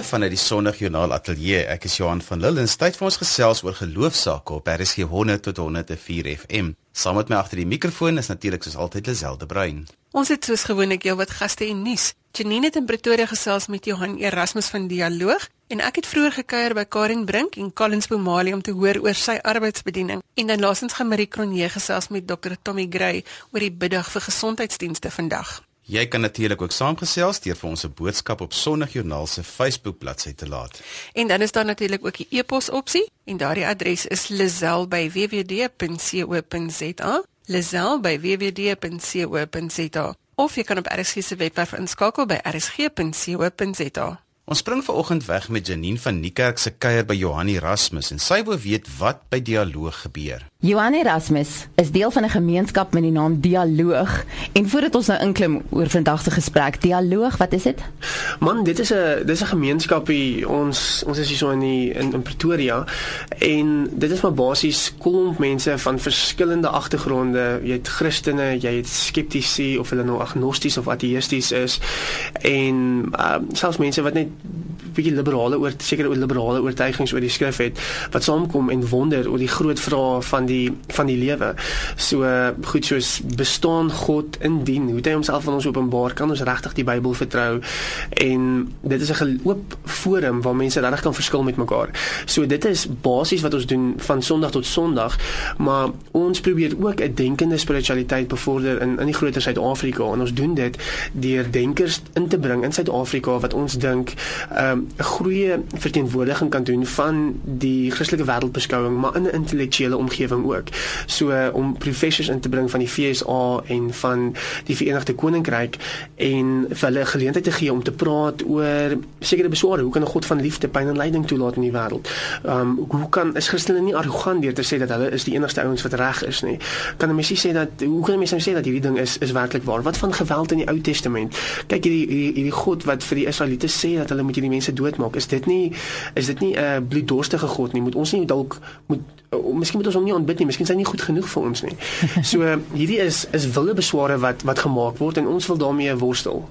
Goeiemôre vanuit die Sondagjoernaal Ateljee. Ek is Johan van Lille en tyd vir ons gesels oor geloofsaake op RSG 100 tot 104 FM. Saam met my agter die mikrofoon is natuurlik soos altyd Liselde Bruin. Ons het soos gewoonlik jou wat gaste en nuus. Janine het in Pretoria gesels met Johan Erasmus van Dialoog en ek het vroeër gekuier by Karen Brink en Collins Bomali om te hoor oor sy arbeidsbediening. En dan laasens gaan Marie Cronje gesels met Dr Tommy Gray oor die biddag vir gesondheidsdienste vandag. Jy kan natuurlik ook saamgesels deur vir ons 'n boodskap op Sondagjoernaal se Facebook bladsy te laat. En dan is daar natuurlik ook die e-pos opsie en daardie adres is lazel@wwd.co.za. lazel@wwd.co.za. Of jy kan op RSG se webwerf inskakel by rsg.co.za. Ons spring vanoggend weg met Janine van Niekerk se kuier by Johan Erasmus en sy wil weet wat by Dialoog gebeur. Johan Erasmus is deel van 'n gemeenskap met die naam Dialoog en voordat ons nou inklim oor vandag se gesprek, Dialoog, wat is dit? Man, dit is 'n dis 'n gemeenskapie. Ons ons is hier so in die in, in Pretoria en dit is maar basies klomp mense van verskillende agtergronde. Jy het Christene, jy het skeptici of hulle nou agnosties of ateïsties is en uh, selfs mense wat net bietjie liberale oor sekere liberale oortuigings oor die skrif het wat saamkom en wonder oor die groot vrae van die van die lewe. So goed soos bestaan God indien hoe hy homself aan ons openbaar kan ons regtig die Bybel vertrou en dit is 'n oop forum waar mense regtig kan verskil met mekaar. So dit is basies wat ons doen van Sondag tot Sondag, maar ons probeer ook 'n denkende spiritualiteit bevorder in in die groter Suid-Afrika en ons doen dit deur denkers in te bring in Suid-Afrika wat ons dink ehm, 'n goeie verteenwoordiging kan doen van die Christelike wêreldbeskouing maar in 'n intellektuele omgewing ook. So om professors in te bring van die FSA en van die Verenigde Koninkryk en vir hulle geleentheid te gee om te praat oor sekere besware. Hoe kan 'n God van liefde, pyn en lyding toelaat in die wêreld? Ehm um, hoe kan is Christene nie arrogant deur te sê dat hulle is die enigste ouens wat reg is nie? Kan 'n mens sê dat hoe kan 'n mens nou sê dat hierdie ding is is werklik waar? Wat van geweld in die Ou Testament? Kyk hierdie hierdie, hierdie God wat vir die Israeliete sê dat hulle moet hierdie mense doodmaak. Is dit nie is dit nie 'n uh, bloeddorstige God nie? Moet ons nie dalk moet miskien moet ons hom nie aanbid nie. Miskien is hy nie goed genoeg vir ons nie. So hierdie is is wilde besware wat wat gemaak word en ons wil daarmee worstel.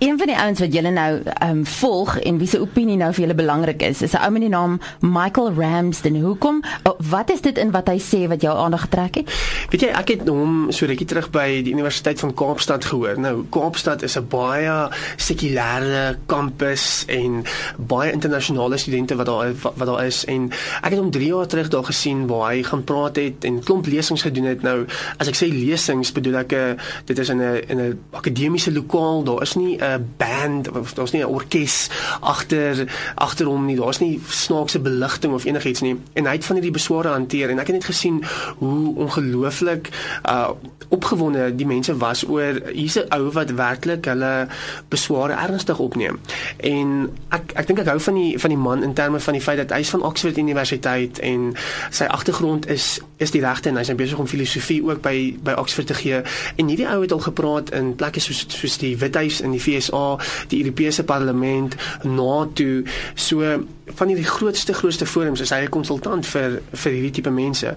Een van die ouens wat julle nou ehm um, volg en wie se opinie nou vir julle belangrik is, is 'n ou met die naam Michael Ramsden. Hoekom? Oh, wat is dit in wat hy sê wat jou aandag getrek het? Weet jy, ek het hom so rukkie terug by die Universiteit van Kaapstad gehoor. Nou, Kaapstad is 'n baie sekulêre kampus en baie internasionale studente wat daar wat, wat daar is en ek het hom 3 jaar terug daar gesien waar hy gaan praat het en klomp lesings gedoen het. Nou, as ek sê lesings, bedoel ek 'n uh, dit is in 'n in 'n akademiese lokaal. Daar is nie 'n band of daar's nie 'n orkes agter agter hom nie. Daar's nie snaakse beligting of enigiets nie. En hy het van hierdie besware hanteer en ek het net gesien hoe ongelooflik uh opgewonde die mense was oor hier's 'n ou wat werklik hulle besware ernstig opneem. En ek ek dink ek hou van die van die man in terme van die feit dat hy's van Oxford Universiteit en sy agtergrond is is die regte en hy's besig om filosofie ook by by Oxford te gee. En hierdie ou het al gepraat in plekke soos soos die Withuis in die FSA, die Europese Parlement, NATO, so van hierdie grootste grootste forums is hy 'n konsultant vir vir hierdie tipe mense.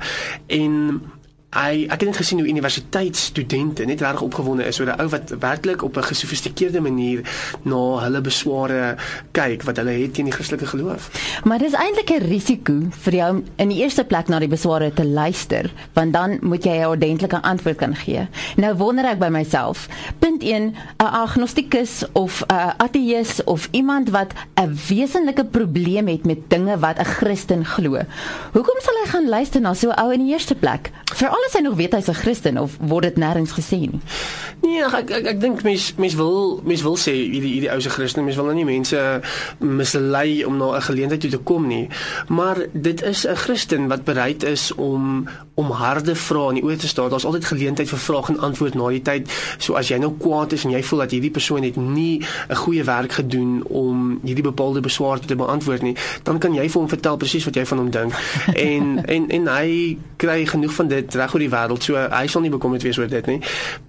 En Hy ek het net gesien hoe universiteitsstudente net reg opgewonde is oor 'n ou wat werklik op 'n gesofistikeerde manier na hulle besware kyk wat hulle het teen die Christelike geloof. Maar dis eintlik 'n risiko vir jou in die eerste plek na die besware te luister, want dan moet jy 'n ordentlike antwoord kan gee. Nou wonder ek by myself, punt 1, 'n agnostikus of 'n ateïs of iemand wat 'n wesenlike probleem het met dinge wat 'n Christen glo. Hoekom sal hy gaan luister na so 'n ou in die eerste plek? Vir alles hy nog weet hy's 'n Christen of word dit nêrens gesê nie. Nee, ek ek, ek dink mense mense wil mense wil sê hierdie hierdie ou se Christen, mense wil nou nie mense mislei om na 'n geleentheid toe te kom nie. Maar dit is 'n Christen wat bereid is om om harde vrae in die oë te staar. Daar's altyd geleentheid vir vraag en antwoord na die tyd. So as jy nou kwaad is en jy voel dat hierdie persoon het nie 'n goeie werk gedoen om hierdie bepaalde beswaar te beantwoord nie, dan kan jy vir hom vertel presies wat jy van hom dink. en en en hy kry genoeg van dit reg oor die wêreld. So hy sal nie bekommerd wees oor dit nie.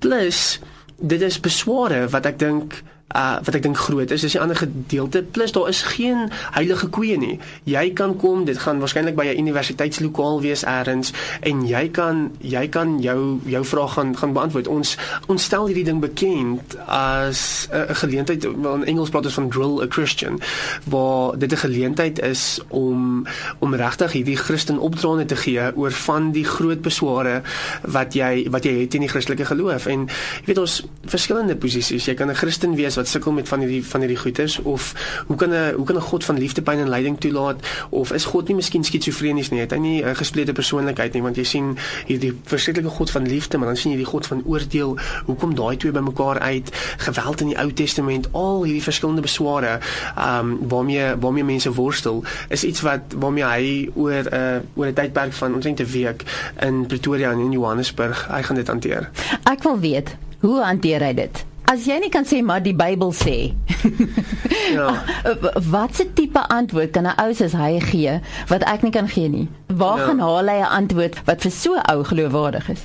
Plus dit is besware wat ek dink uh wat ek dink groot is, dis 'n ander gedeelte. Plus daar is geen heilige koeie nie. Jy kan kom, dit gaan waarskynlik by 'n universiteitslokaal wees elders en jy kan jy kan jou jou vraag gaan gaan beantwoord. Ons ons stel hierdie ding bekend as 'n geleentheid, wel in Engels praat ons van drill a Christian, waar dit 'n geleentheid is om om regtig hierdie Christen opdraande te gee oor van die groot besware wat jy wat jy het in die Christelike geloof. En jy weet ons verskillende posisies. Jy kan 'n Christen wees wat sukkel met van hierdie van hierdie goeters of hoe kan 'n hoe kan 'n God van liefde, pyn en lyding toelaat of is God nie miskien skizofrenies nie? Het hy nie 'n gesplete persoonlikheid nie? Want jy sien hierdie verskriklike God van liefde, maar dan sien jy die God van oordeel. Hoekom daai twee bymekaar uit? Geweld in die Ou Testament, al hierdie verskillende besware, ehm um, waarmee waarmee mense worstel, is iets wat waarmee hy oor 'n uh, oor 'n tydperk van omtrent 'n week in Pretoria en in Johannesburg, hy gaan dit hanteer. Ek wil weet, hoe hanteer hy dit? As jy nie kan sê maar die Bybel sê. ja. Wat se tipe antwoord kan 'n ou soos hy gee wat ek nie kan gee nie? Waar ja. gaan haal hy 'n antwoord wat vir so ou geloofwaardig is?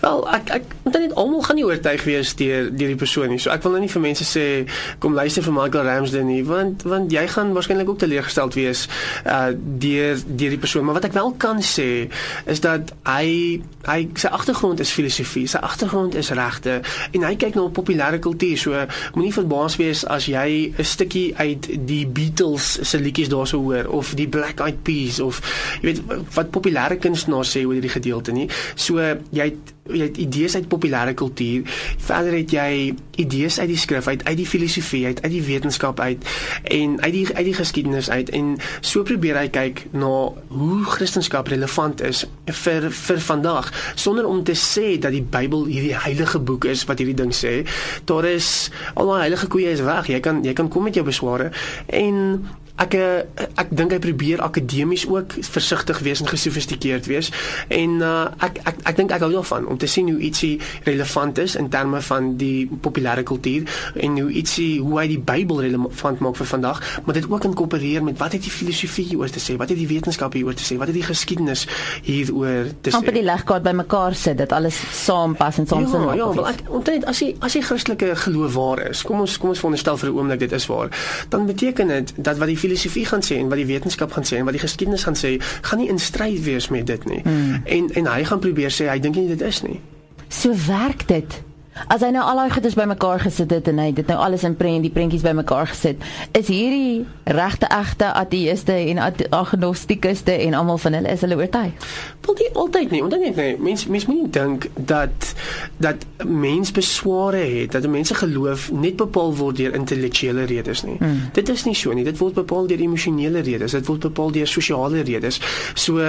Wel, ek ek moet net almal gaan nie oortuig wees deur deur die persoon nie. So ek wil nou nie vir mense sê kom luister vir Michael Ramsden nie, want want jy gaan waarskynlik ook teleurgesteld wees uh deur deur die persoon, maar wat ek wel kan sê is dat hy hy sy agtergrond is filosofie, sy agtergrond is regte en hy kyk na populêre populêre kultuur. So moenie verbaas wees as jy 'n stukkie uit die Beatles se liedjies daarso hoor of die Black Eyed Peas of jy weet wat populêre kunstenaars sê oor hierdie gedeelte nie. So jy het jy het idees uit populêre kultuur. Verder het jy idees uit die skrif uit, uit die filosofie uit, uit die wetenskap uit en uit die uit die geskiedenis uit en so probeer hy kyk na hoe Christendom relevant is vir vir vandag sonder om te sê dat die Bybel hierdie heilige boek is wat hierdie ding sê. Daar is al daai heilige koeie is weg. Jy kan jy kan kom met jou besware en ek eh, ek dink hy probeer akademies ook versigtig wees en gesofistikeerd wees. En uh, ek ek ek dink ek hou daarvan om te sien hoe ietsie relevant is in terme van die populêre kultuur en hoe ietsie hoe hy die Bybel relevant maak vir vandag. Maar dit ook inkorporeer met wat het die filosofie oor te sê? Wat het die wetenskap hier oor te sê? Wat het die geskiedenis hier oor te sê? Amper die legkaart bymekaar sit dat alles saampas en saam sin ja, ja wel ek omtrent as jy as jy Christelike geloof waar is kom ons kom ons veronderstel vir 'n oomblik dit is waar. Dan beteken dit dat wat die filosofie gaan sê en wat die wetenskap gaan sê en wat die geskiedenis gaan sê, gaan nie in stryd wees met dit nie. Hmm. En en hy gaan probeer sê hy dink nie dit is nie. So werk dit. As hy nou al daai goedes bymekaar gesit het en hy dit nou alles in prent die prentjies bymekaar gesit, is hierdie regte egte ateïste en agnostikuste en almal van hulle is hulle oortuig. Wil jy altyd nie, want dan net nee, mens mens moet nie dink dat dat mens besware het dat mense geloof net bepaal word deur intellektuele redes nie. Hmm. Dit is nie so nie. Dit word bepaal deur emosionele redes. Dit word bepaal deur sosiale redes. So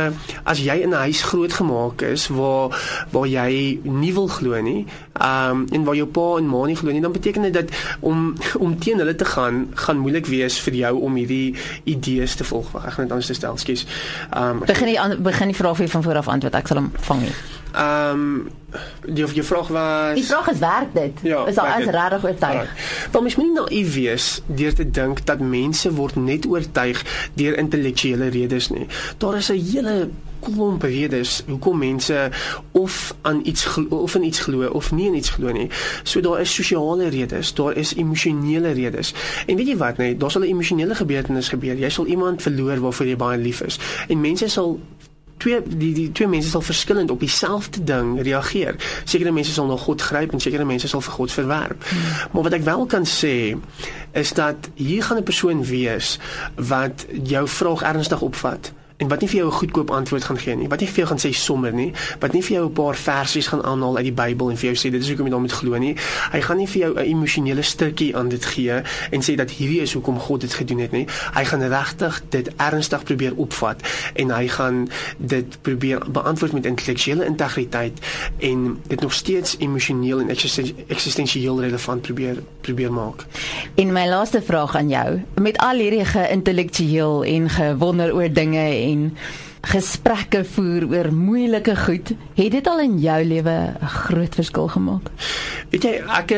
as jy in 'n huis grootgemaak is waar waar jy nie wil glo nie, um, um, en waar jou pa en ma nie glo nie, dan beteken dit dat om om teen hulle te gaan gaan moeilik wees vir jou om hierdie idees te volg. Ek gaan dit anders stel, skus. Um begin die begin die vraag weer van voor af antwoord. Ek sal hom vang nie. Um die of jy vraag was Die vraag is werk dit. Ja, is al as regtig oortuig. Want mens moet nie naïef wees deur te dink dat mense word net oortuig deur intellektuele redes nie. Daar is 'n hele klomp redes hoekom mense of aan iets glo, of in iets glo of nie in iets glo nie. So daar is sosiale redes, daar is emosionele redes. En weet jy wat, nee, daar sal 'n emosionele gebeurtenis gebeur. Jy sal iemand verloor waarvoor jy baie lief is. En mense sal twee die die twee mense sal verskillend op dieselfde ding reageer. Sekere mense sal na God gryp en sekere mense sal vir God verwerp. Hmm. Maar wat ek wel kan sê is dat hier gaan 'n persoon wees wat jou vraag ernstig opvat en wat nie vir jou 'n goedkoop antwoord gaan gee nie. Wat nie vir jou gaan sê sommer nie, wat nie vir jou 'n paar versies gaan aanhaal uit die Bybel en vir jou sê dit is hoekom jy daarmee glo nie. Hy gaan nie vir jou 'n emosionele stukkie aan dit gee en sê dat hierdie is hoekom God dit gedoen het nie. Hy gaan regtig dit ernstig probeer opvat en hy gaan dit probeer beantwoord met intellektuele integriteit en dit nog steeds emosioneel en eksistensieel relevant probeer probeer maak. En my laaste vraag aan jou, met al hierdie geïntellektueel en gewonder oor dinge en gesprekke voer oor moeilike goed, het dit al in jou lewe 'n groot verskil gemaak? Weet jy, ek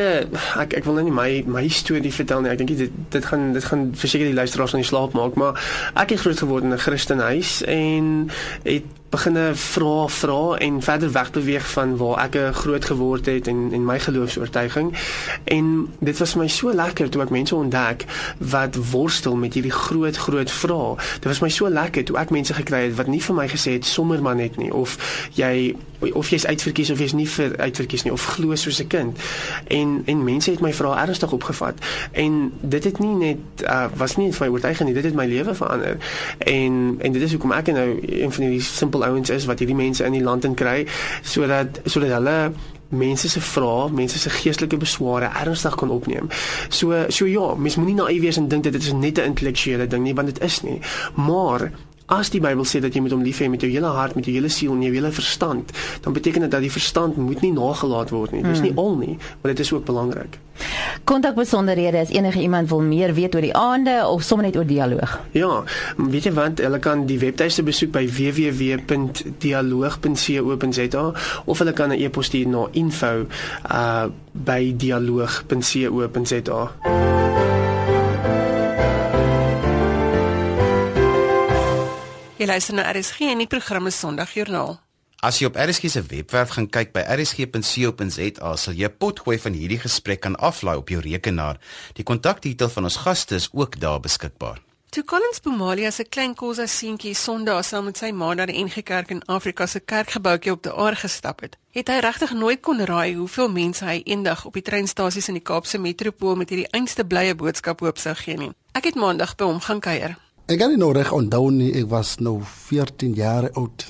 ek ek wil nou nie my my storie vertel nie. Ek dink dit dit gaan dit gaan verseker die luisteraars aan die slaap maak, maar ek het groot geword in 'n Christenhuis en het beginne vra vra en verder wegbeweeg van waar ek groot geword het en en my geloofs-oortuiging. En dit was vir my so lekker toe ek mense ontdek wat worstel met hierdie groot groot vrae. Dit was my so lekker toe ek mense gekry het wat nie vir my gesê het sommer maar net nie of jy of jy's uitverkies of jy's nie vir uitverkies nie of glo soos 'n kind. En en mense het my vrae ernstig opgevat. En dit het nie net uh, was nie net vir my oortuiging nie, dit het my lewe verander. En en dit is hoekom ek nou een van hierdie simpel simpel ouens is wat hierdie mense in die land in kry sodat sodat hulle mense se vrae, mense se geestelike besware ernstig kan opneem. So so ja, mens moenie naïef wees en dink dit is net 'n intellektuele ding nie, want dit is nie. Maar As die Bybel sê dat jy moet hom lief hê met jou hele hart, met jou hele siel en jou hele verstand, dan beteken dit dat die verstand moet nie nagelaat word nie. Dit is nie hmm. al nie, maar dit is ook belangrik. Kontak besonderhede as enige iemand wil meer weet oor die aande of sommer net oor dialoog. Ja, weet jy wat, hulle kan die webtuiste besoek by www.dialoog.co.za of hulle kan 'n e-pos stuur na info@dialoog.co.za. Jy luister na RSG en die programme Sondagjoernaal. As jy op RSG se webwerf gaan kyk by rsg.co.za, sal jy 'n potgooi van hierdie gesprek kan aflaai op jou rekenaar. Die kontakdetail van ons gaste is ook daar beskikbaar. Toe Collins Bomalia se klein Kosa seentjie Sondag saam met sy ma na die NG Kerk in Afrika se kerkgebouetjie op die aar gestap het, het hy regtig nooit kon raai hoeveel mense hy eendag op die treinstasies in die Kaapse metropool met hierdie einste blye boodskap hoop sou gee nie. Ek het maandag by hom gaan kuier. Ek kan nie nou reg onthou nie, ek was nou 14 jaar oud.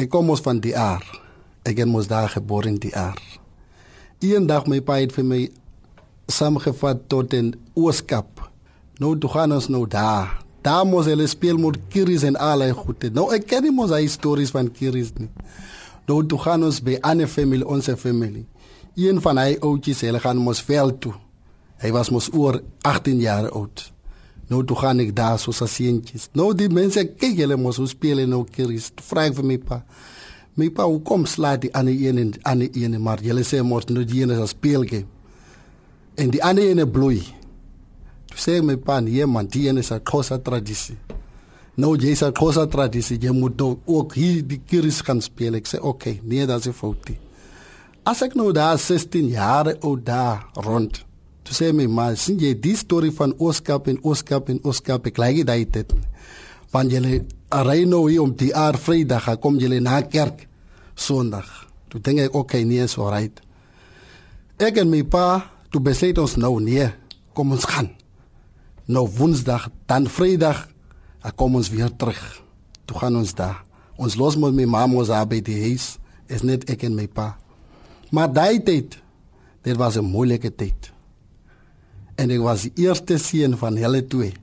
Ek kom mos van die aar. Ek het mos daar gebore in die aar. Eendag my pa het vir my saamgevat tot 'n ooskap. Nou toe gaan ons nou daar. Daar mos hulle speel met kiris en allerlei goede. Nou ek ken nie mos hy stories van kiris nie. Nou toe gaan ons by 'n familie, ons familie. Een van hy oudjies, hulle gaan mos veld toe. Hy was mos oor 18 jaar oud. Nou toe gaan ek daar so sasientjies. Nou die mense kyk hulle mos hoe speel en nou kiris. Vra ek vir my pa. My pa hoe kom slaat die een en ander een maar julle sê mos nou die een is 'n speelgame. En die ander een bloei. Toe sê my pa nee man, die is 'n kosa tradisie. Nou jy sê kosa tradisie, jy moet nou ook hier die kiris gaan speel. Ek sê okay, nee, dat is fout. As ek nou daar 16 jaar oud daar rond Toe sê my ma, sien jy die storie van Oskap en Oskap en Oskap, ek lei dit dit. Want julle ry nou hier om die aar Vrydag, kom julle na kerk Sondag. Toe dink ek okay, nee, so right. Ek en my pa, toe besluit ons nou nee, kom ons gaan. Nou Woensdag, dan Vrydag, kom ons weer terug. Toe gaan ons daar. Ons los met my ma mos daar by die huis, is net ek en my pa. Maar daai tyd, dit was 'n moeilike tyd en ek was die eerste seun van hulle twee.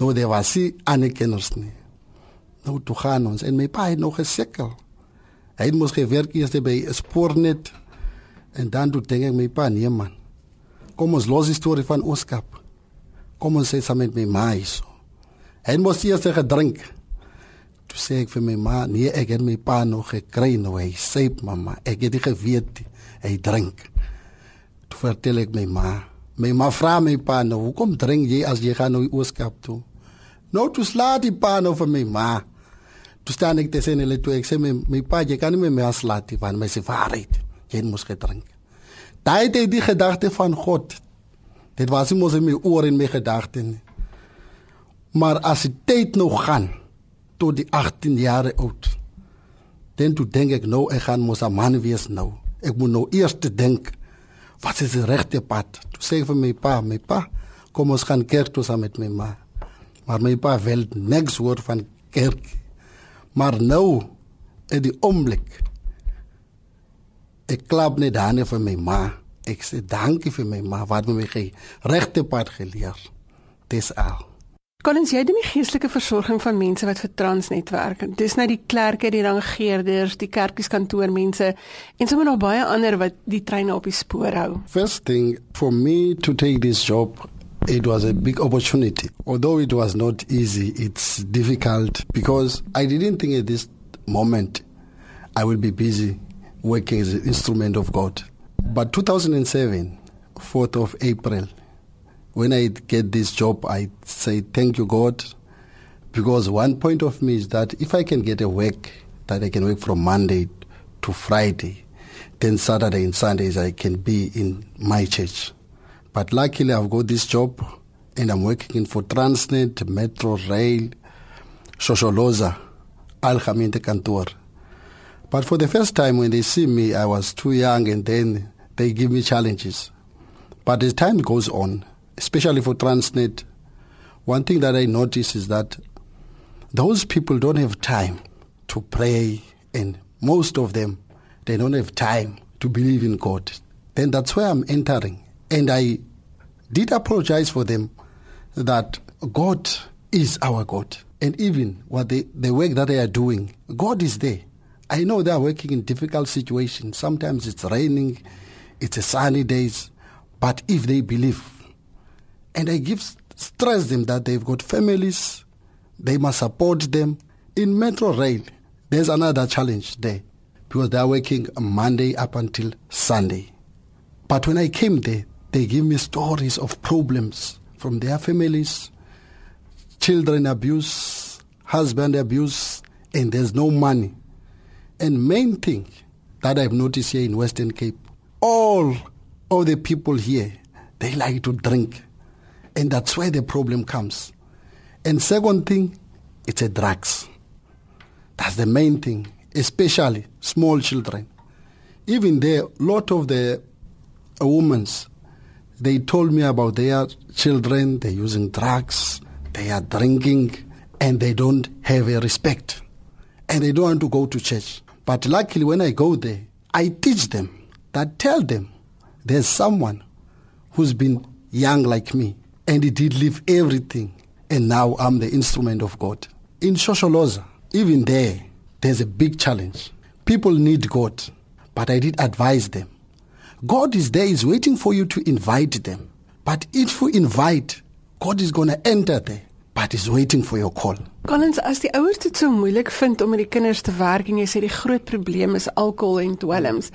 Nou daar was sy ander kinders nie. Nou toe gaan ons en my pa het nog gesukkel. Hy mos gewerk eers by 'n spoornet en dan toe dink ek my pa nee man. Kom ons los die storie van Oskap. Kom ons sê saam met my ma is. Hy mos eers gedrink. Toe sê ek vir my ma, nee, ek het my pa nog gekry nou hy sê mamma, ek het dit geweet hy drink. Toe vertel ek my ma My ma vra my pa nou, hoekom drink jy as jy gaan nou ooskap toe? Nou toe slaat die pa nou vir my ma. Toe staan ek tussen hulle toe, ek sê my, my pa, jy kan nie meer my slaat nie, want my sê waarheid, jy moet gedrink. Daai het die gedagte van God. Dit was mos in my oor en my gedagte nie. Maar as die tyd nou gaan tot die 18 jaar oud, dan toe dink ek nou ek gaan mos 'n man wees nou. Ek moet nou eers te dink wat is die regte pad? Toe sê ek vir my pa, my pa, kom ons gaan kerk toe saam met my ma. Maar my pa wil niks hoor van kerk. Maar nou in die oomblik ek klap net dan vir my ma. Ek sê dankie vir my ma wat my gee regte pad geleer. Dis al. Collins, jy doen die geestelike versorging van mense wat vir Transnet werk. Dis nou die klerke, die rangeerders, die kerkieskantoormense en sommer nog baie ander wat die treine op die spoor hou. First thing for me to take this job It was a big opportunity. Although it was not easy, it's difficult because I didn't think at this moment I will be busy working as an instrument of God. But 2007, 4th of April, when I get this job, I say thank you, God, because one point of me is that if I can get a work that I can work from Monday to Friday. Then Saturday and Sundays I can be in my church. But luckily I've got this job and I'm working for Transnet, Metro Rail, Shosholoza, Al Kantor. But for the first time when they see me, I was too young and then they give me challenges. But as time goes on, especially for Transnet, one thing that I notice is that those people don't have time to pray, and most of them, they don't have time to believe in God. Then that's where I'm entering. And I did apologize for them that God is our God. And even what they, the work that they are doing, God is there. I know they are working in difficult situations. Sometimes it's raining, it's a sunny days. But if they believe, and I give stress them that they've got families, they must support them. In Metro Rail, there's another challenge there because they are working Monday up until Sunday. But when I came there, they give me stories of problems from their families, children abuse, husband abuse, and there's no money. And main thing that I've noticed here in Western Cape, all of the people here, they like to drink. And that's where the problem comes. And second thing, it's a drugs. That's the main thing, especially small children. Even there, lot of the uh, women, they told me about their children, they're using drugs, they are drinking, and they don't have a respect. And they don't want to go to church. But luckily, when I go there, I teach them that tell them there's someone who's been young like me, and he did leave everything, and now I'm the instrument of God. In Shosholoza, even there, there's a big challenge. People need God, but I did advise them. God is there, is waiting for you to invite them. But if you invite, God is going to enter there, but He's waiting for your call. Collins, as die ouers dit so moeilik vind om met die kinders te werk en jy sê die groot probleem is alkohol en dwelms,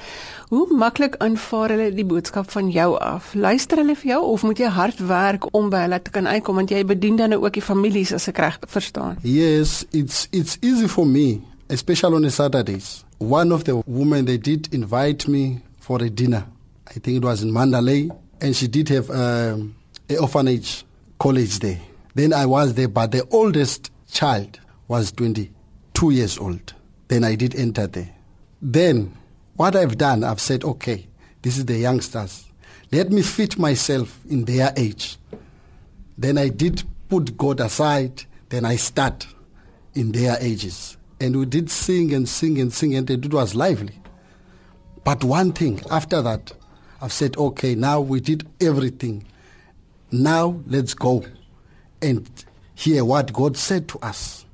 hoe maklik aanvaar hulle die boodskap van jou af? Luister hulle vir jou of moet jy hard werk om by hulle te kan uitkom want jy bedien dan ook die families as ek reg verstaan? Yes, it's it's easy for me, especially on Saturdays. One of the women they did invite me for a dinner. I think it was in Mandalay, and she did have um, a orphanage college there. Then I was there, but the oldest child was 22 years old. Then I did enter there. Then what I've done, I've said, okay, this is the youngsters. Let me fit myself in their age. Then I did put God aside. Then I start in their ages. And we did sing and sing and sing, and it was lively. But one thing, after that, I've said, okay, now we did everything. Now let's go and hear what God said to us.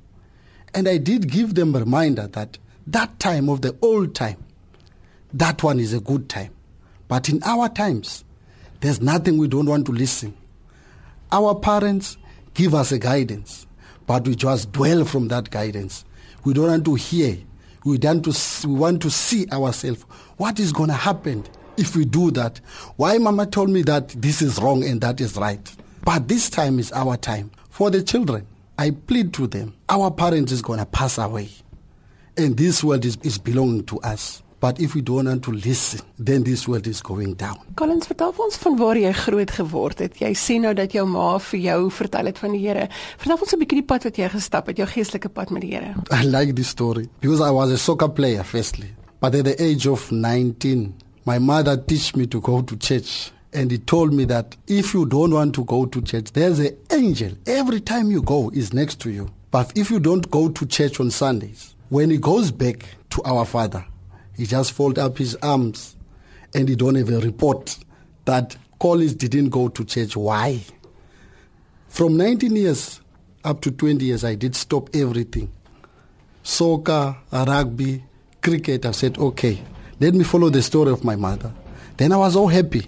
And I did give them a reminder that that time of the old time, that one is a good time. But in our times, there's nothing we don't want to listen. Our parents give us a guidance, but we just dwell from that guidance. We don't want to hear. We, want to, we want to see ourselves. What is going to happen if we do that? Why Mama told me that this is wrong and that is right? But this time is our time. For the children, I plead to them. Our parents is going to pass away. And this world is, is belonging to us. But if we don't want to listen, then this world is going down. Collins, vertel ons van waar jy groot geword het. Jy sê nou dat jou ma vir jou vertel het van die Here. Vertel ons 'n bietjie die pad wat jy gestap het, jou geestelike pad met die Here. I like this story because I was a soccer player firstly. But at the age of 19, my mother teach me to go to church and he told me that if you don't want to go to church, there's an angel. Every time you go is next to you. But if you don't go to church on Sundays, when he goes back to our father, he just fold up his arms and he don't have a report that Collins didn't go to church. Why? From 19 years up to 20 years, I did stop everything. Soccer, rugby, cricket. I said, okay, let me follow the story of my mother. Then I was all happy.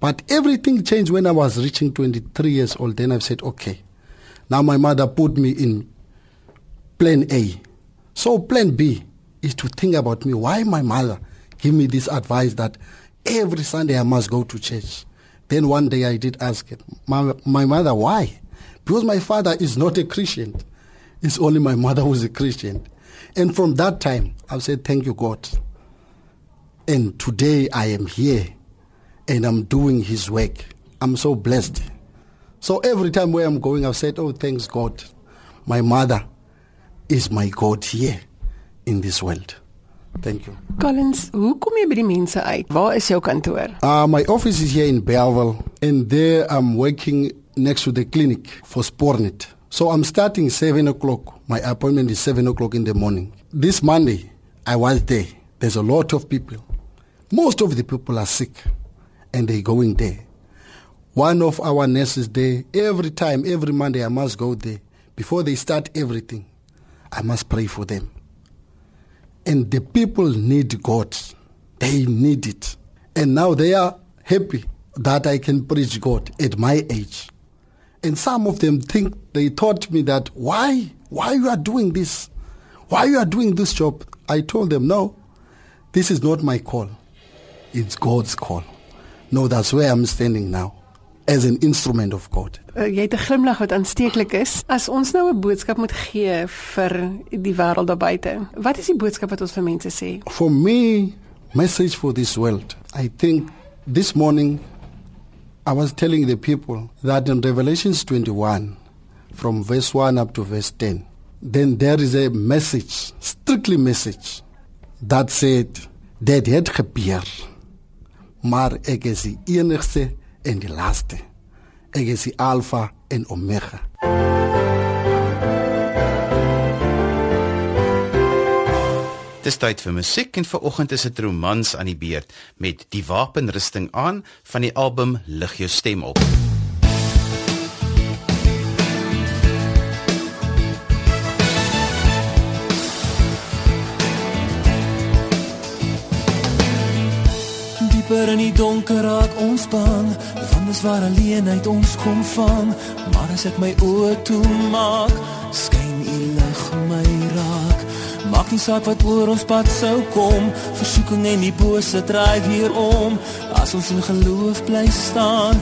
But everything changed when I was reaching 23 years old. Then I said, okay, now my mother put me in plan A. So plan B is to think about me. Why my mother give me this advice that every Sunday I must go to church? Then one day I did ask her, my, my mother, why? Because my father is not a Christian. It's only my mother who's a Christian. And from that time, I've said, Thank you, God. And today I am here and I'm doing His work. I'm so blessed. So every time where I'm going, I've said, Oh, thanks, God. My mother is my God here in this world. Thank you. Collins, hoe kom jy by die mense uit? Waar is jou kantoor? Uh, my office is here in Belleville, and there I'm working next to the clinic for Spornet. So I'm starting 7 o'clock. My appointment is 7 o'clock in the morning. This Monday, I was there. There's a lot of people. Most of the people are sick, and they're going there. One of our nurses there, every time, every Monday, I must go there. Before they start everything, I must pray for them. And the people need God. They need it. And now they are happy that I can preach God at my age. And some of them think they taught me that why why you are doing this? Why you are doing this job? I told them no. This is not my call. It's God's call. No, that's where I'm standing now as an instrument of God. Uh, jy het 'n glimlag wat aansteeklik is. As ons nou 'n boodskap moet gee vir die wêreld daar buite. Wat is die boodskap wat ons vir mense sê? For me, message for this world. I think this morning I was telling the people that in Revelations 21 from verse 1 up to verse 10 then there is a message, strictly message that said that het gebeur. Maar ek is die enigste en die laaste. Ek is die alfa en omega. Dis tyd vir musiek en vanoggend is dit romans aan die beurt met die wapenrusting aan van die album Lig jou stem op. Dieper in die donker raak ons bang, want dis waar alleenheid ons kom vang. Maar as ek my oë toemaak, skyn U lig my raak. Maak nie saak wat oor ons pad sou kom, versoeking en die bose dryf hier om. As ons in geloof bly staan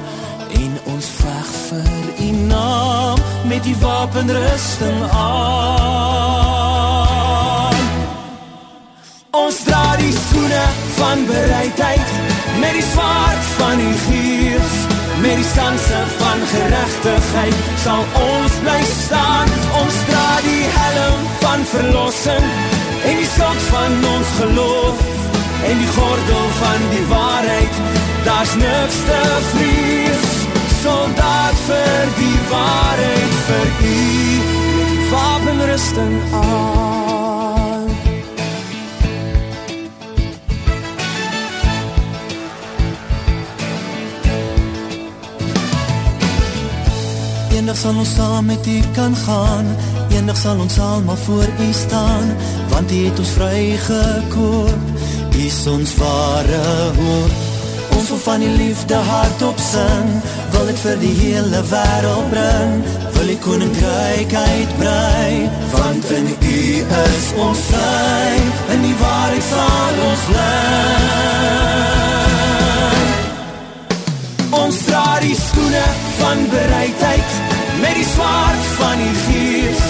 en ons veg vir U naam met die wapenrusting aan. Ons dra die skoene van bereidheid met die swaard van die gees met die sanse van geregtigheid sal ons bly staan. Ons dra die helm van verlossing en die skild van ons geloof en die gordel van die waarheid. Daar's niks te vrees soldaat vir die waarheid vir u. Wapenrusting aan Eendag sal ons saam met U kan gaan. Eendag sal ons almal voor U staan, want U het ons vrygekoop. U is ons ware hoop. Ons wil van die liefde hardop sing, wil dit vir die hele wêreld bring. Wil die koninkryk uitbrei, want in U is ons vry, in die waarheid sal ons bly. Ons dra die skoene van bereidheid met die swaard van die gees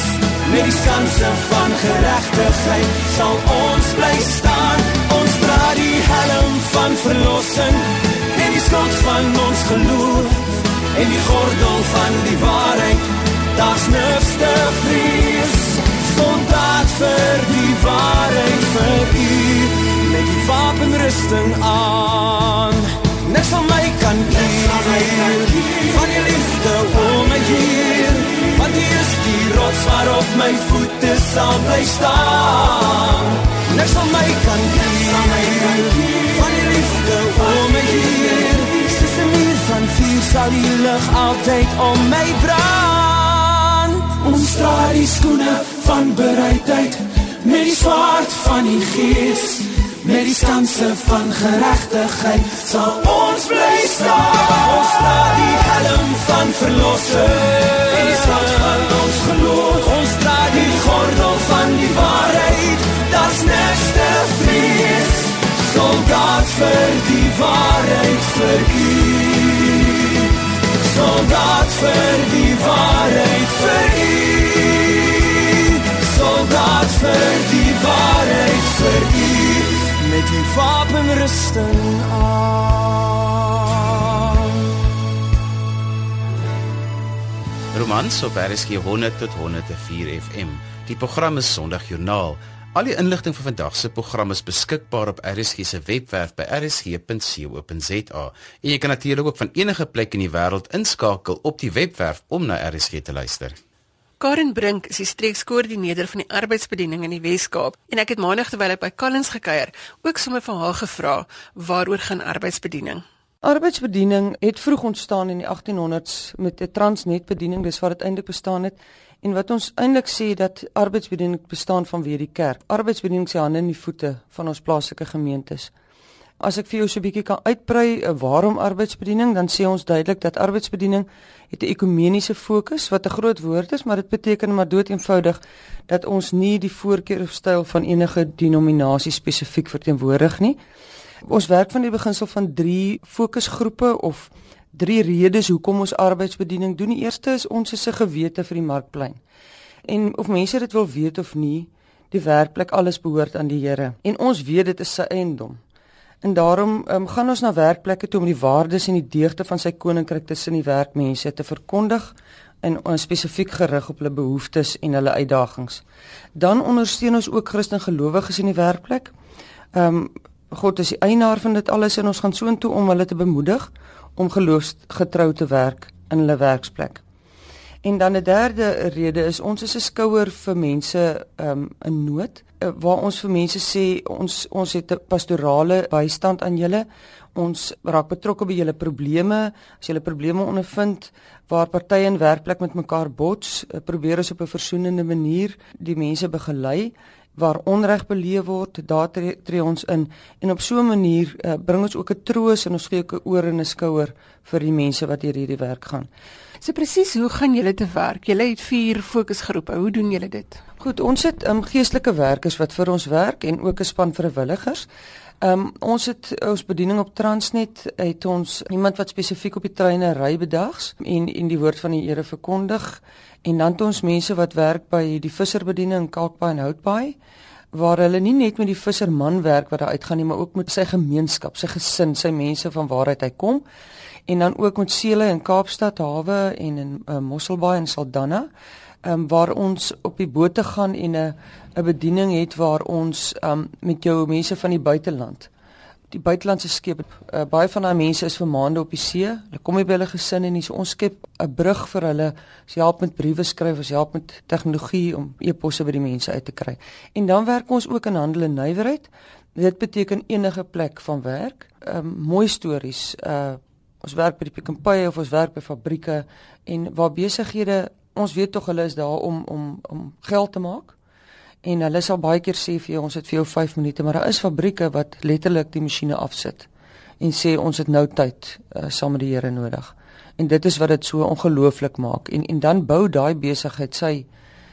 met die skanse van geregtigheid sal ons bly staan. Ons dra die helm van verlossing en die skild van ons geloof en die gordel van die waarheid. Daar's niks te vrees soldaat vir die waarheid vir u met die wapenrusting aan. Niks van my kan keer. van die waarop my voete sal bly staan. Niks van my kan keer van die liefde om my hier. Soos een muur van vuur sal die lig altyd om my brand. Ons draai die skoene van bereidheid met die zwaard van die geest met die stanse van geregtigheid sal ons bly staan. Ons dra die helm van verlossing en die slag van ons geloof. Ons dra die gordel van die waarheid. Das neste vrees. Soldaat vir die waarheid vir u soldaat vir die waarheid vir u soldaat vir die waarheid vir u met die wapenrusting aan. Romans op RSG 100 tot 104 FM. Die program is Sondagjoernaal. Al die inligting vir vandag se program is beskikbaar op RSG se webwerf by rsg.co.za. En jy kan natuurlik ook van enige plek in die wêreld inskakel op die webwerf om na RSG te luister. Karen Brink is die streekskoördineerder van die arbeidsbediening in die Wes-Kaap en ek het maandag terwyl ek by Collins gekuier, ook sommer vir haar gevra waaroor gaan arbeidsbediening. Arbeidsbediening het vroeg ontstaan in die 1800s met 'n Transnet-bediening, dis wat dit eintlik bestaan het. En wat ons eintlik sê dat arbeidsbediening bestaan vanweë die kerk. Arbeidsbediening se hande en die voete van ons plaaslike gemeentes. As ek vir jou so 'n bietjie kan uitbrei eh, waarom arbeidsbediening, dan sê ons duidelik dat arbeidsbediening het 'n ekumeniese fokus wat 'n groot woord is, maar dit beteken maar dood eenvoudig dat ons nie die voorkeur of styl van enige denominasie spesifiek verteenwoordig nie. Ons werk van die beginsel van 3 fokusgroepe of drie redes hoekom ons arbeidsbediening doen. Die eerste is ons is 'n gewete vir die markplein. En of mense dit wil weet of nie, die werkplek alles behoort aan die Here. En ons weet dit is sy eiendom. En daarom um, gaan ons na werkplekke toe om die waardes en die deugde van sy koninkryk tussen die werkmense te verkondig en ons spesifiek gerig op hulle behoeftes en hulle uitdagings. Dan ondersteun ons ook Christen gelowiges in die werkplek. Ehm um, God is die eienaar van dit alles en ons gaan soontoe om hulle te bemoedig om geloofsgetrou te werk in hulle werksplek. En dan 'n derde rede is ons is 'n skouer vir mense um, in nood waar ons vir mense sê ons ons het 'n pastorale bystand aan julle. Ons raak betrokke by julle probleme. As julle probleme ondervind waar partye in werkplek met mekaar bots, uh, probeer ons op 'n versoenende manier die mense begelei waar onreg beleef word, daar tree, tree ons in en op so 'n manier uh, bring ons ook 'n troos en ons gee ook 'n oor en 'n skouer vir die mense wat hier hierdie werk gaan. So presies, hoe gaan julle te werk? Julle het vier fokusgroepe. Hoe doen julle dit? Goed, ons het um, geestelike werkers wat vir ons werk en ook 'n span vrywilligers. Um, ons het ons bediening op Transnet het ons iemand wat spesifiek op die treine ry bedags en en die woord van die Here verkondig en dan het ons mense wat werk by die visserbediening in Kalkbaai en Houtbaai waar hulle nie net met die visserman werk wat daar uitgaan nie maar ook met sy gemeenskap, sy gesin, sy mense van waaruit hy kom. En dan ook met seele in Kaapstad hawe en in uh, Mosselbaai en Saldanha um, waar ons op die bote gaan en 'n 'n bediening het waar ons um, met jou mense van die buiteland die buitelandse skepe uh, baie van daai mense is vir maande op die see. Hulle kom nie by hulle gesin en so ons skep 'n brug vir hulle. Ons help met briewe skryf ons help met tegnologie om e-posse by die mense uit te kry. En dan werk ons ook in handel en nywerheid. Dit beteken enige plek van werk. Um, mooi stories uh, ons werk by die Pick n Pay of ons werk by fabrieke en waar besighede ons weet tog hulle is daar om om om geld te maak. En hulle sal baie keer sê vir jou ons het vir jou 5 minute, maar daar is fabrieke wat letterlik die masjiene afsit en sê ons het nou tyd uh, saam met die Here nodig. En dit is wat dit so ongelooflik maak. En en dan bou daai besigheid sy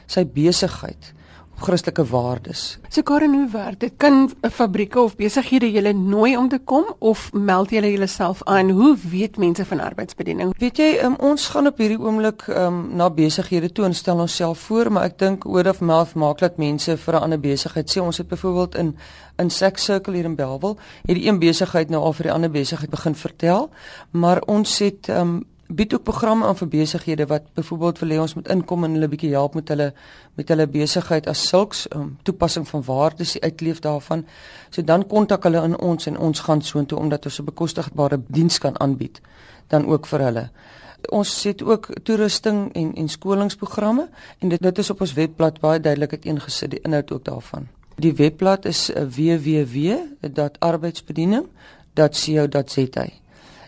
sy besigheid Christelike waardes. So Karen, hoe werk dit? Kan fabrieke of besighede julle nooi om te kom of meld julle julleself aan? Hoe weet mense van arbeidsbediening? Weet jy, um, ons gaan op hierdie oomblik um, na besighede toe en stel onsself voor, maar ek dink word of mouth maak dat mense vir 'n ander besigheid sê ons het byvoorbeeld in in Sex Circle hier in Bellville, het die een besigheid nou al vir die ander besigheid begin vertel, maar ons het um, bied ook programme aan vir besighede wat byvoorbeeld wil hê ons moet inkom en hulle bietjie help met hulle met hulle besigheid as sulks um, toepassing van waardes die uitleef daarvan. So dan kontak hulle in ons en ons gaan soontoe omdat ons 'n bekostigbare diens kan aanbied dan ook vir hulle. Ons het ook toerusting en en skolingsprogramme en dit dit is op ons webblad baie duidelik uiteengesit die inhoud ook daarvan. Die webblad is uh, www.arbeidsbediening.co.za.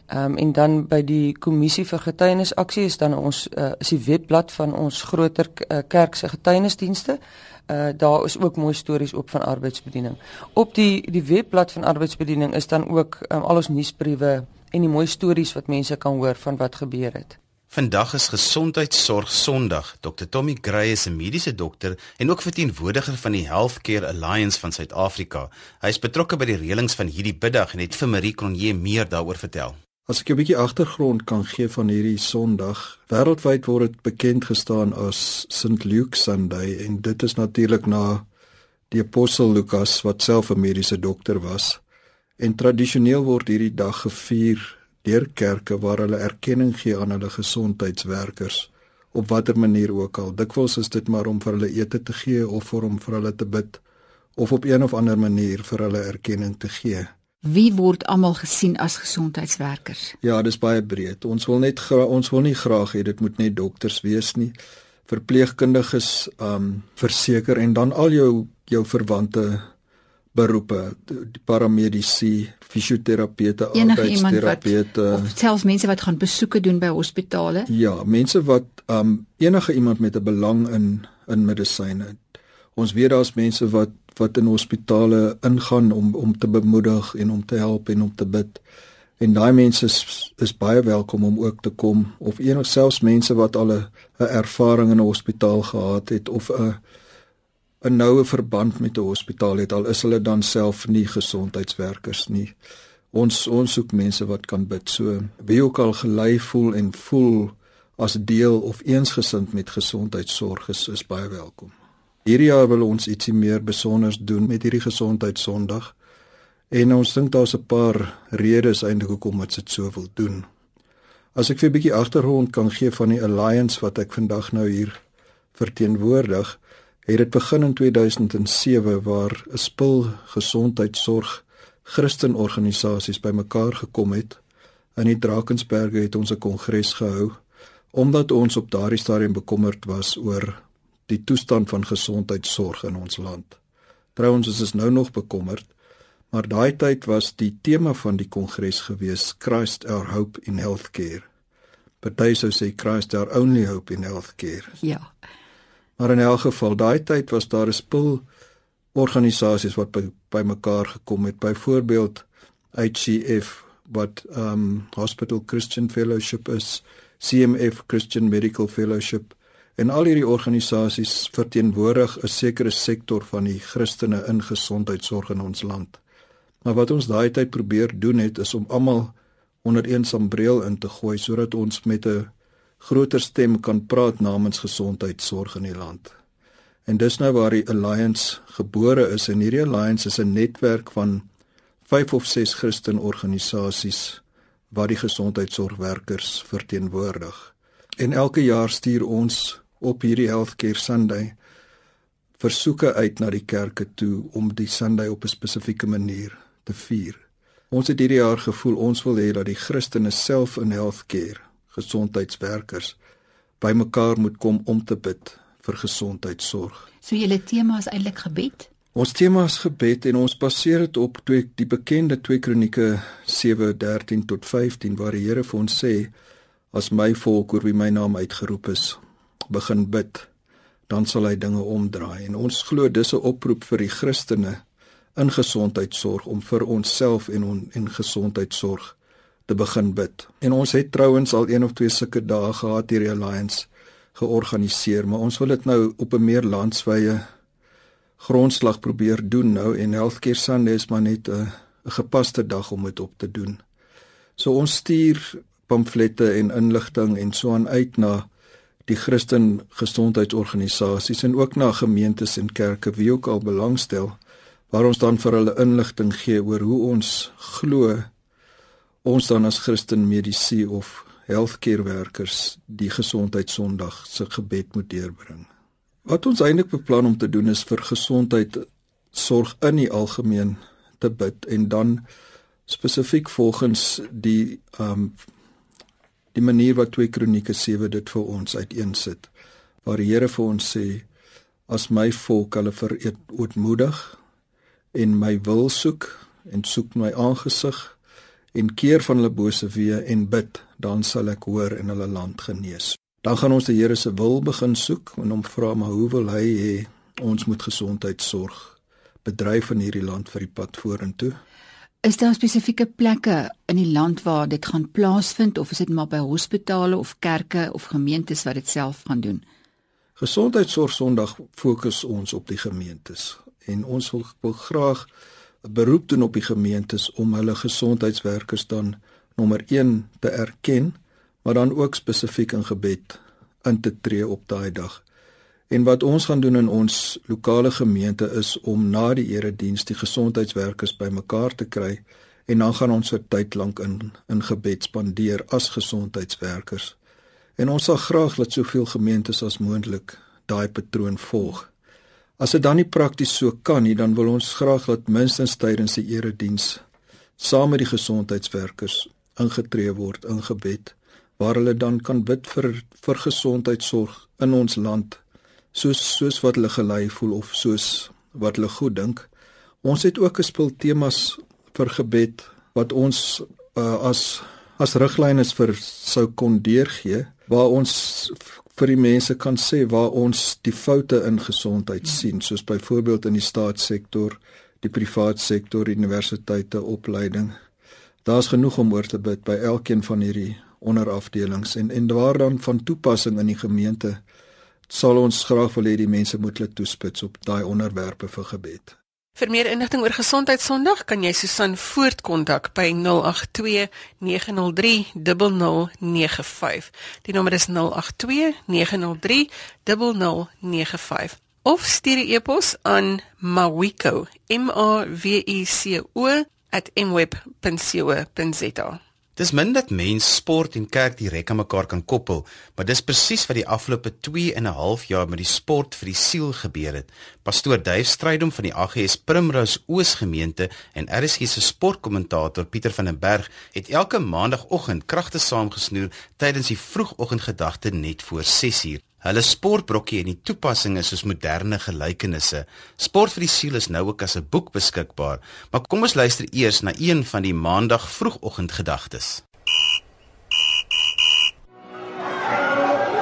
Ehm um, en dan by die kommissie vir getuienisaksie is dan ons uh, is die webblad van ons groter uh, kerk se getuienisdienste. Uh daar is ook mooi stories op van arbeidsbediening. Op die die webblad van arbeidsbediening is dan ook um, al ons nuusbriewe en die mooi stories wat mense kan hoor van wat gebeur het. Vandag is Gesondheidsorg Sondag. Dr Tommy Gray is 'n mediese dokter en ook verteenwoordiger van die Healthcare Alliance van Suid-Afrika. Hy is betrokke by die reëlings van hierdie biddag en het vir Marie Cronje meer daaroor vertel. As ek 'n bietjie agtergrond kan gee van hierdie Sondag, wêreldwyd word dit bekend gestaan as St Luke Sunday en dit is natuurlik na die apostel Lukas wat self 'n mediese dokter was. En tradisioneel word hierdie dag gevier deur kerke waar hulle erkenning gee aan hulle gesondheidswerkers op watter manier ook al. Dikwels is dit maar om vir hulle ete te gee of vir om vir hulle te bid of op een of ander manier vir hulle erkenning te gee. Wie word almal gesien as gesondheidswerkers? Ja, dis baie breed. Ons wil net ons wil nie graag hê dit moet net dokters wees nie. Verpleegkundiges, um verseker en dan al jou jou verwante beroepe, die paramedici, fisioterapeute, arbeidsterapeute, selfs mense wat gaan besoeke doen by hospitale. Ja, mense wat um enige iemand met 'n belang in in medisyne. Ons weet daar's mense wat wat in hospitale ingaan om om te bemoedig en om te help en om te bid. En daai mense is, is baie welkom om ook te kom of enig selfs mense wat al 'n ervaring in 'n hospitaal gehad het of 'n 'n noue verband met 'n hospitaal het al is hulle dan self nie gesondheidswerkers nie. Ons ons soek mense wat kan bid. So wie ook al gelei voel en voel as deel of eensgesind met gesondheidsorg is, is baie welkom. Hierdie jaar wil ons ietsie meer besonders doen met hierdie gesondheidssondag. En ons dink daar's 'n paar redes eintlik hoekom ons dit so wil doen. As ek vir 'n bietjie agtergrond kan gee van die alliance wat ek vandag nou hier verteenwoordig, het dit begin in 2007 waar 'n spul gesondheidsorg Christenorganisasies bymekaar gekom het. In die Drakensberge het ons 'n kongres gehou omdat ons op daardie stadium bekommerd was oor die toestand van gesondheidsorg in ons land. Trouwens is ons nou nog bekommerd, maar daai tyd was die tema van die kongres gewees Christ our hope in healthcare. Party sou sê Christ our only hope in healthcare. Ja. Maar in elk geval, daai tyd was daar 'n spul organisasies wat by, by mekaar gekom het. Byvoorbeeld HCF wat um Hospital Christian Fellowship is, CMF Christian Medical Fellowship en al hierdie organisasies verteenwoordig 'n sekere sektor van die Christene in gesondheidsorg in ons land. Maar wat ons daai tyd probeer doen het is om almal onder een sambreel in te gooi sodat ons met 'n groter stem kan praat namens gesondheidsorg in die land. En dis nou waar die alliance gebore is en hierdie alliance is 'n netwerk van 5 of 6 Christen organisasies wat die gesondheidsorgwerkers verteenwoordig. En elke jaar stuur ons op hierdie healthcare Sunday versoeke uit na die kerke toe om die Sunday op 'n spesifieke manier te vier. Ons het hierdie jaar gevoel ons wil hê dat die Christene self in healthcare gesondheidswerkers bymekaar moet kom om te bid vir gesondheidsorg. So julle tema is eintlik gebed. Ons tema is gebed en ons baseer dit op twee die bekende 2 Kronieke 7:13 tot 15 waar die Here vir ons sê as my volk oor wie my naam uitgeroep is begin bid dan sal hy dinge omdraai en ons glo dis 'n oproep vir die Christene in gesondheidsorg om vir onsself en on, en gesondheidsorg te begin bid. En ons het trouens al een of twee sulke dae gehad hierdie alliance georganiseer, maar ons wil dit nou op 'n meer landswye grondslag probeer doen nou en Healthcare Sunday is maar net 'n gepaste dag om dit op te doen. So ons stuur pamflette en inligting en so aan uit na die Christen gesondheidsorganisasies en ook na gemeentes en kerke wie ook al belangstel waar ons dan vir hulle inligting gee oor hoe ons glo ons dan as Christen medisy of healthcare werkers die gesondheidssondag se gebed moet deurbring. Wat ons eintlik beplan om te doen is vir gesondheid sorg in die algemeen te bid en dan spesifiek volgens die um die manier wat 2 Kronieke 7 dit vir ons uiteensit waar die Here vir ons sê as my volk hulle verootmoedig en my wil soek en soek my aangesig en keer van hulle bose weë en bid, dan sal ek hoor en hulle land genees. Dan gaan ons die Here se wil begin soek en hom vra maar hoe wil hy hê ons moet gesondheidsorg bedryf in hierdie land vir die pad vorentoe? Is daar spesifieke plekke in die land waar dit gaan plaasvind of is dit maar by hospitale of kerke of gemeentes wat dit self gaan doen? Gesondheidsorg Sondag fokus ons op die gemeentes en ons wil, wil graag 'n beroep doen op die gemeentes om hulle gesondheidswerkers dan nommer 1 te erken, maar dan ook spesifiek in gebed in te tree op daai dag. En wat ons gaan doen in ons lokale gemeente is om na die erediens die gesondheidswerkers bymekaar te kry en dan gaan ons vir tyd lank in in gebed spandeer as gesondheidswerkers. En ons sal graag dat soveel gemeentes as moontlik daai patroon volg. As dit dan nie prakties so kan nie, dan wil ons graag dat minstens tydens die erediens saam met die gesondheidswerkers ingetree word in gebed waar hulle dan kan bid vir vir gesondheidsorg in ons land soos soos wat hulle gelei voel of soos wat hulle goed dink. Ons het ook 'n spul temas vir gebed wat ons uh, as as riglyne vir sou kon deurgee waar ons vir die mense kan sê waar ons die foute in gesondheid sien soos byvoorbeeld in die staatssektor, die privaat sektor, universiteite, opleiding. Daar's genoeg om oor te bid by elkeen van hierdie onderafdelings en en waar dan van toepassing in die gemeente sal ons graag wil hê die mense moet hulle toespits op daai onderwerpe vir gebed. Vir meer inligting oor Gesondheid Sondag kan jy Susan voortkontak by 082 903 0095. Die nommer is 082 903 0095 of stuur 'n e-pos aan mawiko m a w i c o @mweb.co.za. Dis min dat mens sport en kerk direk aan mekaar kan koppel, maar dis presies wat die afgelope 2 en 'n half jaar met die sport vir die siel gebeur het. Pastoor Dave Strydom van die AGS Primrose Oos gemeente en RSG se sportkommentator Pieter van den Berg het elke maandagooggend kragte saamgesnoer tydens die vroegoggendgedagte net voor 6uur. Hulle sportbrokkie en die toepassings soos moderne gelykenisse. Sport vir die siel is nou ook as 'n boek beskikbaar. Maar kom ons luister eers na een van die maandag vroegoggendgedagtes.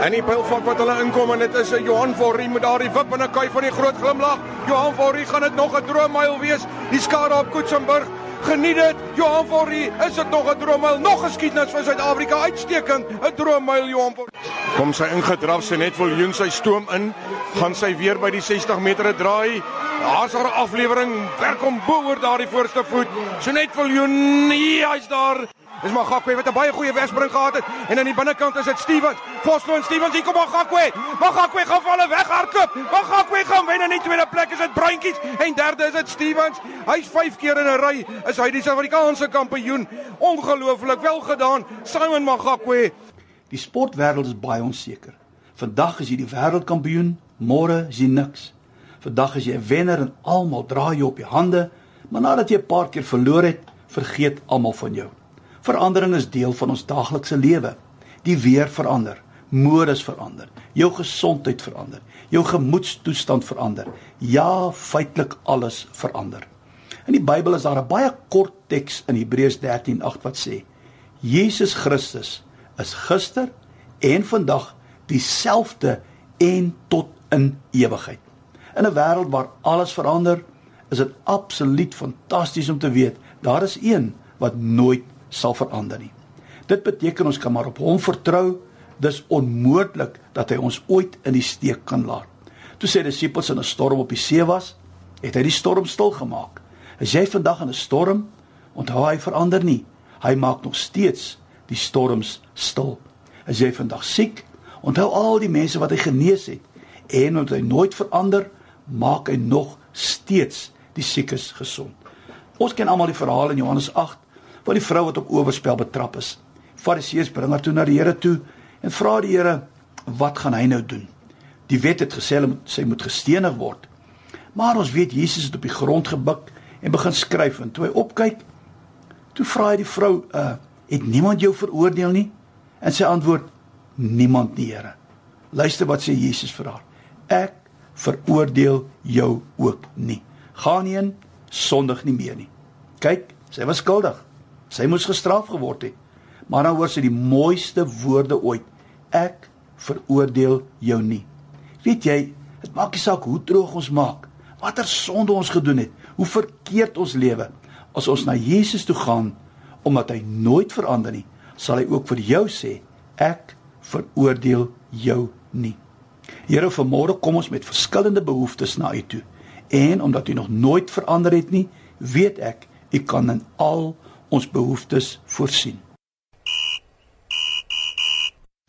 En die bilfok wat hulle inkom en dit is 'n Johan Forrie met daardie wip en 'n kuif van die groot glimlag. Johan Forrie gaan dit nog 'n droommyl wees. Die skare op Koetsenburg Geniet dit. Johan Forrie, is dit nog 'n droommyl? Nog geskiedenis vir Suid-Afrika uitstekend. 'n Droommyl Johan Forrie. Kom sy ingedraf sy net vol Joen sy stoom in. Gaan sy weer by die 60 meter draai. Daar's haar aflewering. Werk hom bo oor daardie voorste voet. So net vol Joen. Nee, hy's daar. Dis maar Gakwe wat 'n baie goeie wegspring gehad het en aan die binnekant is dit Stevens. Voslo en Stevens hier kom maar Gakwe. Maar Gakwe gaan van hulle weghardloop. Maar Gakwe gaan wen in die tweede plek is dit Bruintjies en derde is dit Stevens. Hy's 5 keer in 'n ry is hy die Suid-Afrikaanse kampioen. Ongelooflik wel gedaan. Simon Magakwe. Die sportwêreld is baie onseker. Vandag is jy die wêreldkampioen, môre is jy niks. Vandag is jy 'n wenner en almal dra jou op die hande, maar nadat jy 'n paar keer verloor het, vergeet almal van jou. Verandering is deel van ons daaglikse lewe. Die weer verander, modes verander, jou gesondheid verander, jou gemoedstoestand verander. Ja, feitelik alles verander. In die Bybel is daar 'n baie kort teks in Hebreërs 13:8 wat sê: Jesus Christus is gister en vandag dieselfde en tot in ewigheid. In 'n wêreld waar alles verander, is dit absoluut fantasties om te weet daar is een wat nooit sal verander nie. Dit beteken ons kan maar op hom vertrou. Dis onmoontlik dat hy ons ooit in die steek kan laat. Toe sy disippels in 'n storm op die see was, het hy die storm stil gemaak. As jy vandag in 'n storm, onthou hy verander nie. Hy maak nog steeds die storms stil. As jy vandag siek, onthou al die mense wat hy genees het en omdat hy nooit verander, maak hy nog steeds die siekes gesond. Ons ken almal die verhaal in Johannes waar die vrou wat op oorspel betrap is. Fariseërs bring haar toe na die Here toe en vra die Here, "Wat gaan hy nou doen?" Die wet het gesê sy moet gestenig word. Maar ons weet Jesus het op die grond gebuk en begin skryf en toe hy opkyk, toe vra hy die vrou, "Uh, het niemand jou veroordeel nie?" En sy antwoord, "Niemand nie, Here." Luister wat sê Jesus vir haar. "Ek veroordeel jou ook nie. Gaan heen, sondig nie meer nie." Kyk, sy was skuldig. Sy moes gestraf geword het. Maar dan hoor sy die mooiste woorde ooit. Ek veroordeel jou nie. Weet jy, dit maak nie saak hoe droog ons maak, watter sonde ons gedoen het, hoe verkeerd ons lewe, as ons na Jesus toe gaan omdat hy nooit verander nie, sal hy ook vir jou sê, ek veroordeel jou nie. Here, vanmôre kom ons met verskillende behoeftes na U toe. En omdat U nog nooit verander het nie, weet ek U kan in al ons behoeftes voorsien.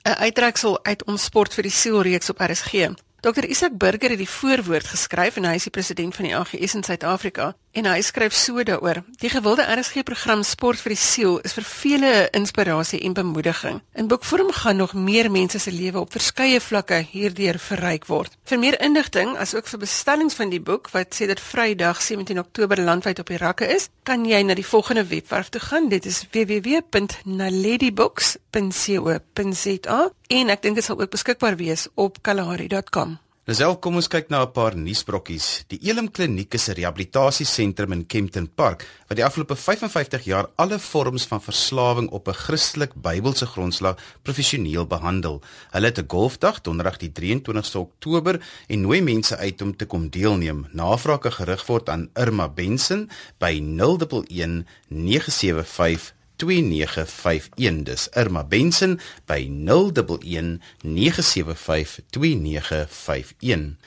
'n Uittreksel uit ons sport vir die siel reeks op RSG. Dr Isak Burger het die voorwoord geskryf en hy is die president van die AGS in Suid-Afrika en hy skryf so daaroor: Die gewilde RSG program Sport vir die Siel is vir vele 'n inspirasie en bemoediging. In boekvorm gaan nog meer mense se lewe op verskeie vlakke hierdeur verryk word. Vir meer inligting, asook vir bestellings van die boek wat sedert Vrydag 17 Oktober landwyd op die rakke is, kan jy na die volgende webwerf toe gaan. Dit is www.naledybooks.co.za en ek dink dit sal ook beskikbaar wees op kalahari.com. Lisel, kom ons kyk na 'n paar nuusbrokkies. Die Elim Kliniek is 'n rehabilitasiesentrum in Kempton Park wat die afgelope 55 jaar alle vorms van verslawing op 'n Christelik Bybelse grondslag professioneel behandel. Hulle het 'n golfdag donderdag die 23ste Oktober en nooi mense uit om te kom deelneem. Navrae gerig word aan Irma Benson by 011 975 2951 dis Irma Benson by 011 975 2951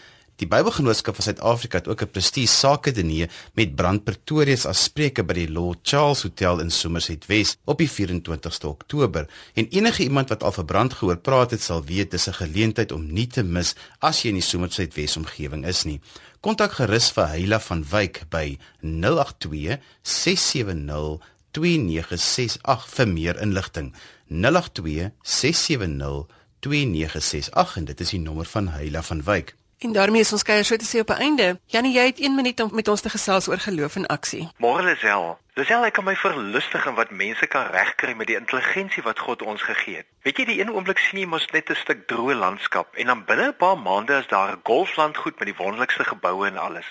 Die Bybelgenootskap van Suid-Afrika het ook 'n prestige sake diner met Brand Pretorius as spreker by die Lord Charles Hotel in Somerset West op die 24ste Oktober. En enige iemand wat al vir Brand gehoor praat het, sal weet dis 'n geleentheid om nie te mis as jy in die Somerset West omgewing is nie. Kontak gerus vir Heila van Wyk by 082 670 2968 vir meer inligting. 082 670 2968 en dit is die nommer van Heila van Wyk En daarmee is ons kuier so te sê op 'n einde. Janie, jy het 1 minuut om met ons te gesels oor geloof en aksie. Môre Lisel. Lisel, ek kan my verlustig in wat mense kan regkry met die intelligensie wat God ons gegee het. Weet jy, die een oomblik sien jy mos net 'n stuk droë landskap en dan binne 'n paar maande is daar 'n golflandgoed met die wonderlikste geboue en alles.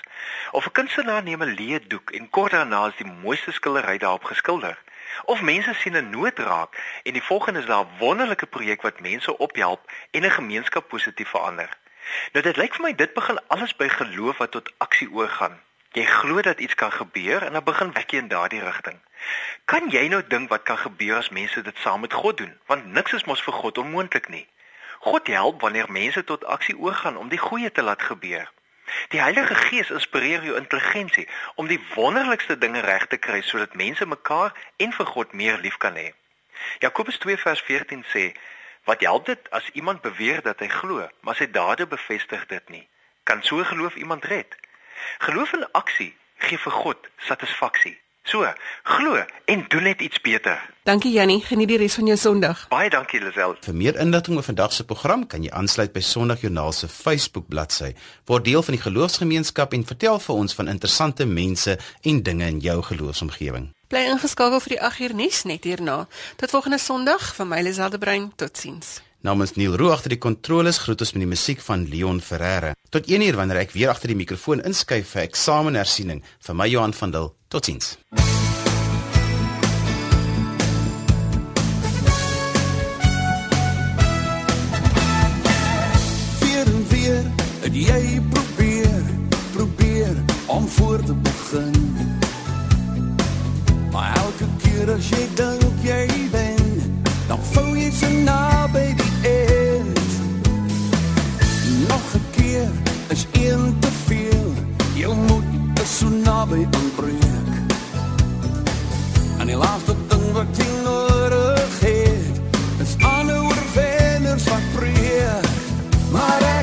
Of 'n kunstenaar neem 'n leë doek en kort daarna is die mooiste skildery daarop geskilder. Of mense sien 'n nood raak en die volgende is daar 'n wonderlike projek wat mense ophelp en 'n gemeenskap positief verander. Nou dit lyk vir my dit begin alles by geloof wat tot aksie oorgaan. Jy glo dat iets kan gebeur en dan begin werk jy in daardie rigting. Kan jy nou dink wat kan gebeur as mense dit saam met God doen? Want niks is mos vir God onmoontlik nie. God help wanneer mense tot aksie oorgaan om die goeie te laat gebeur. Die Heilige Gees inspireer jou intelligensie om die wonderlikste dinge reg te kry sodat mense mekaar en vir God meer lief kan hê. Jakobus 2:14 sê: "Wat help dit as iemand beweer dat hy glo, maar sy dade bevestig dit nie? Kan so geloof iemand red?" Geloof in aksie gee vir God satisfaksie. So, glo en doen net iets beter. Dankie Jannie, geniet die res van jou Sondag. Baie dankie Lisel. Vir meer inligting oor vandag se program kan jy aansluit by Sondagjoernaal se Facebook bladsy. Word deel van die geloofsgemeenskap en vertel vir ons van interessante mense en dinge in jou geloofsomgewing. Bly ingeskakel vir die 8 uur nuus net hierna. Tot volgende Sondag van my Liselde Brein. Totsiens. Namens Neil Roo agter die kontroles groet ons met die musiek van Leon Ferreira. Tot 1 uur wanneer ek weer agter die mikrofoon inskuif vir eksamenhersiening vir my Johan van Dil. Totsiens. jy probeer probeer om voor te begin. Maar elke keer as jy dink jy wen dan voel jy so naby die eind nog 'n keer is een te veel jy moet so naby aanbreek en die laaste ding wat jy nodig het is ander oorwenners wat preek maar ek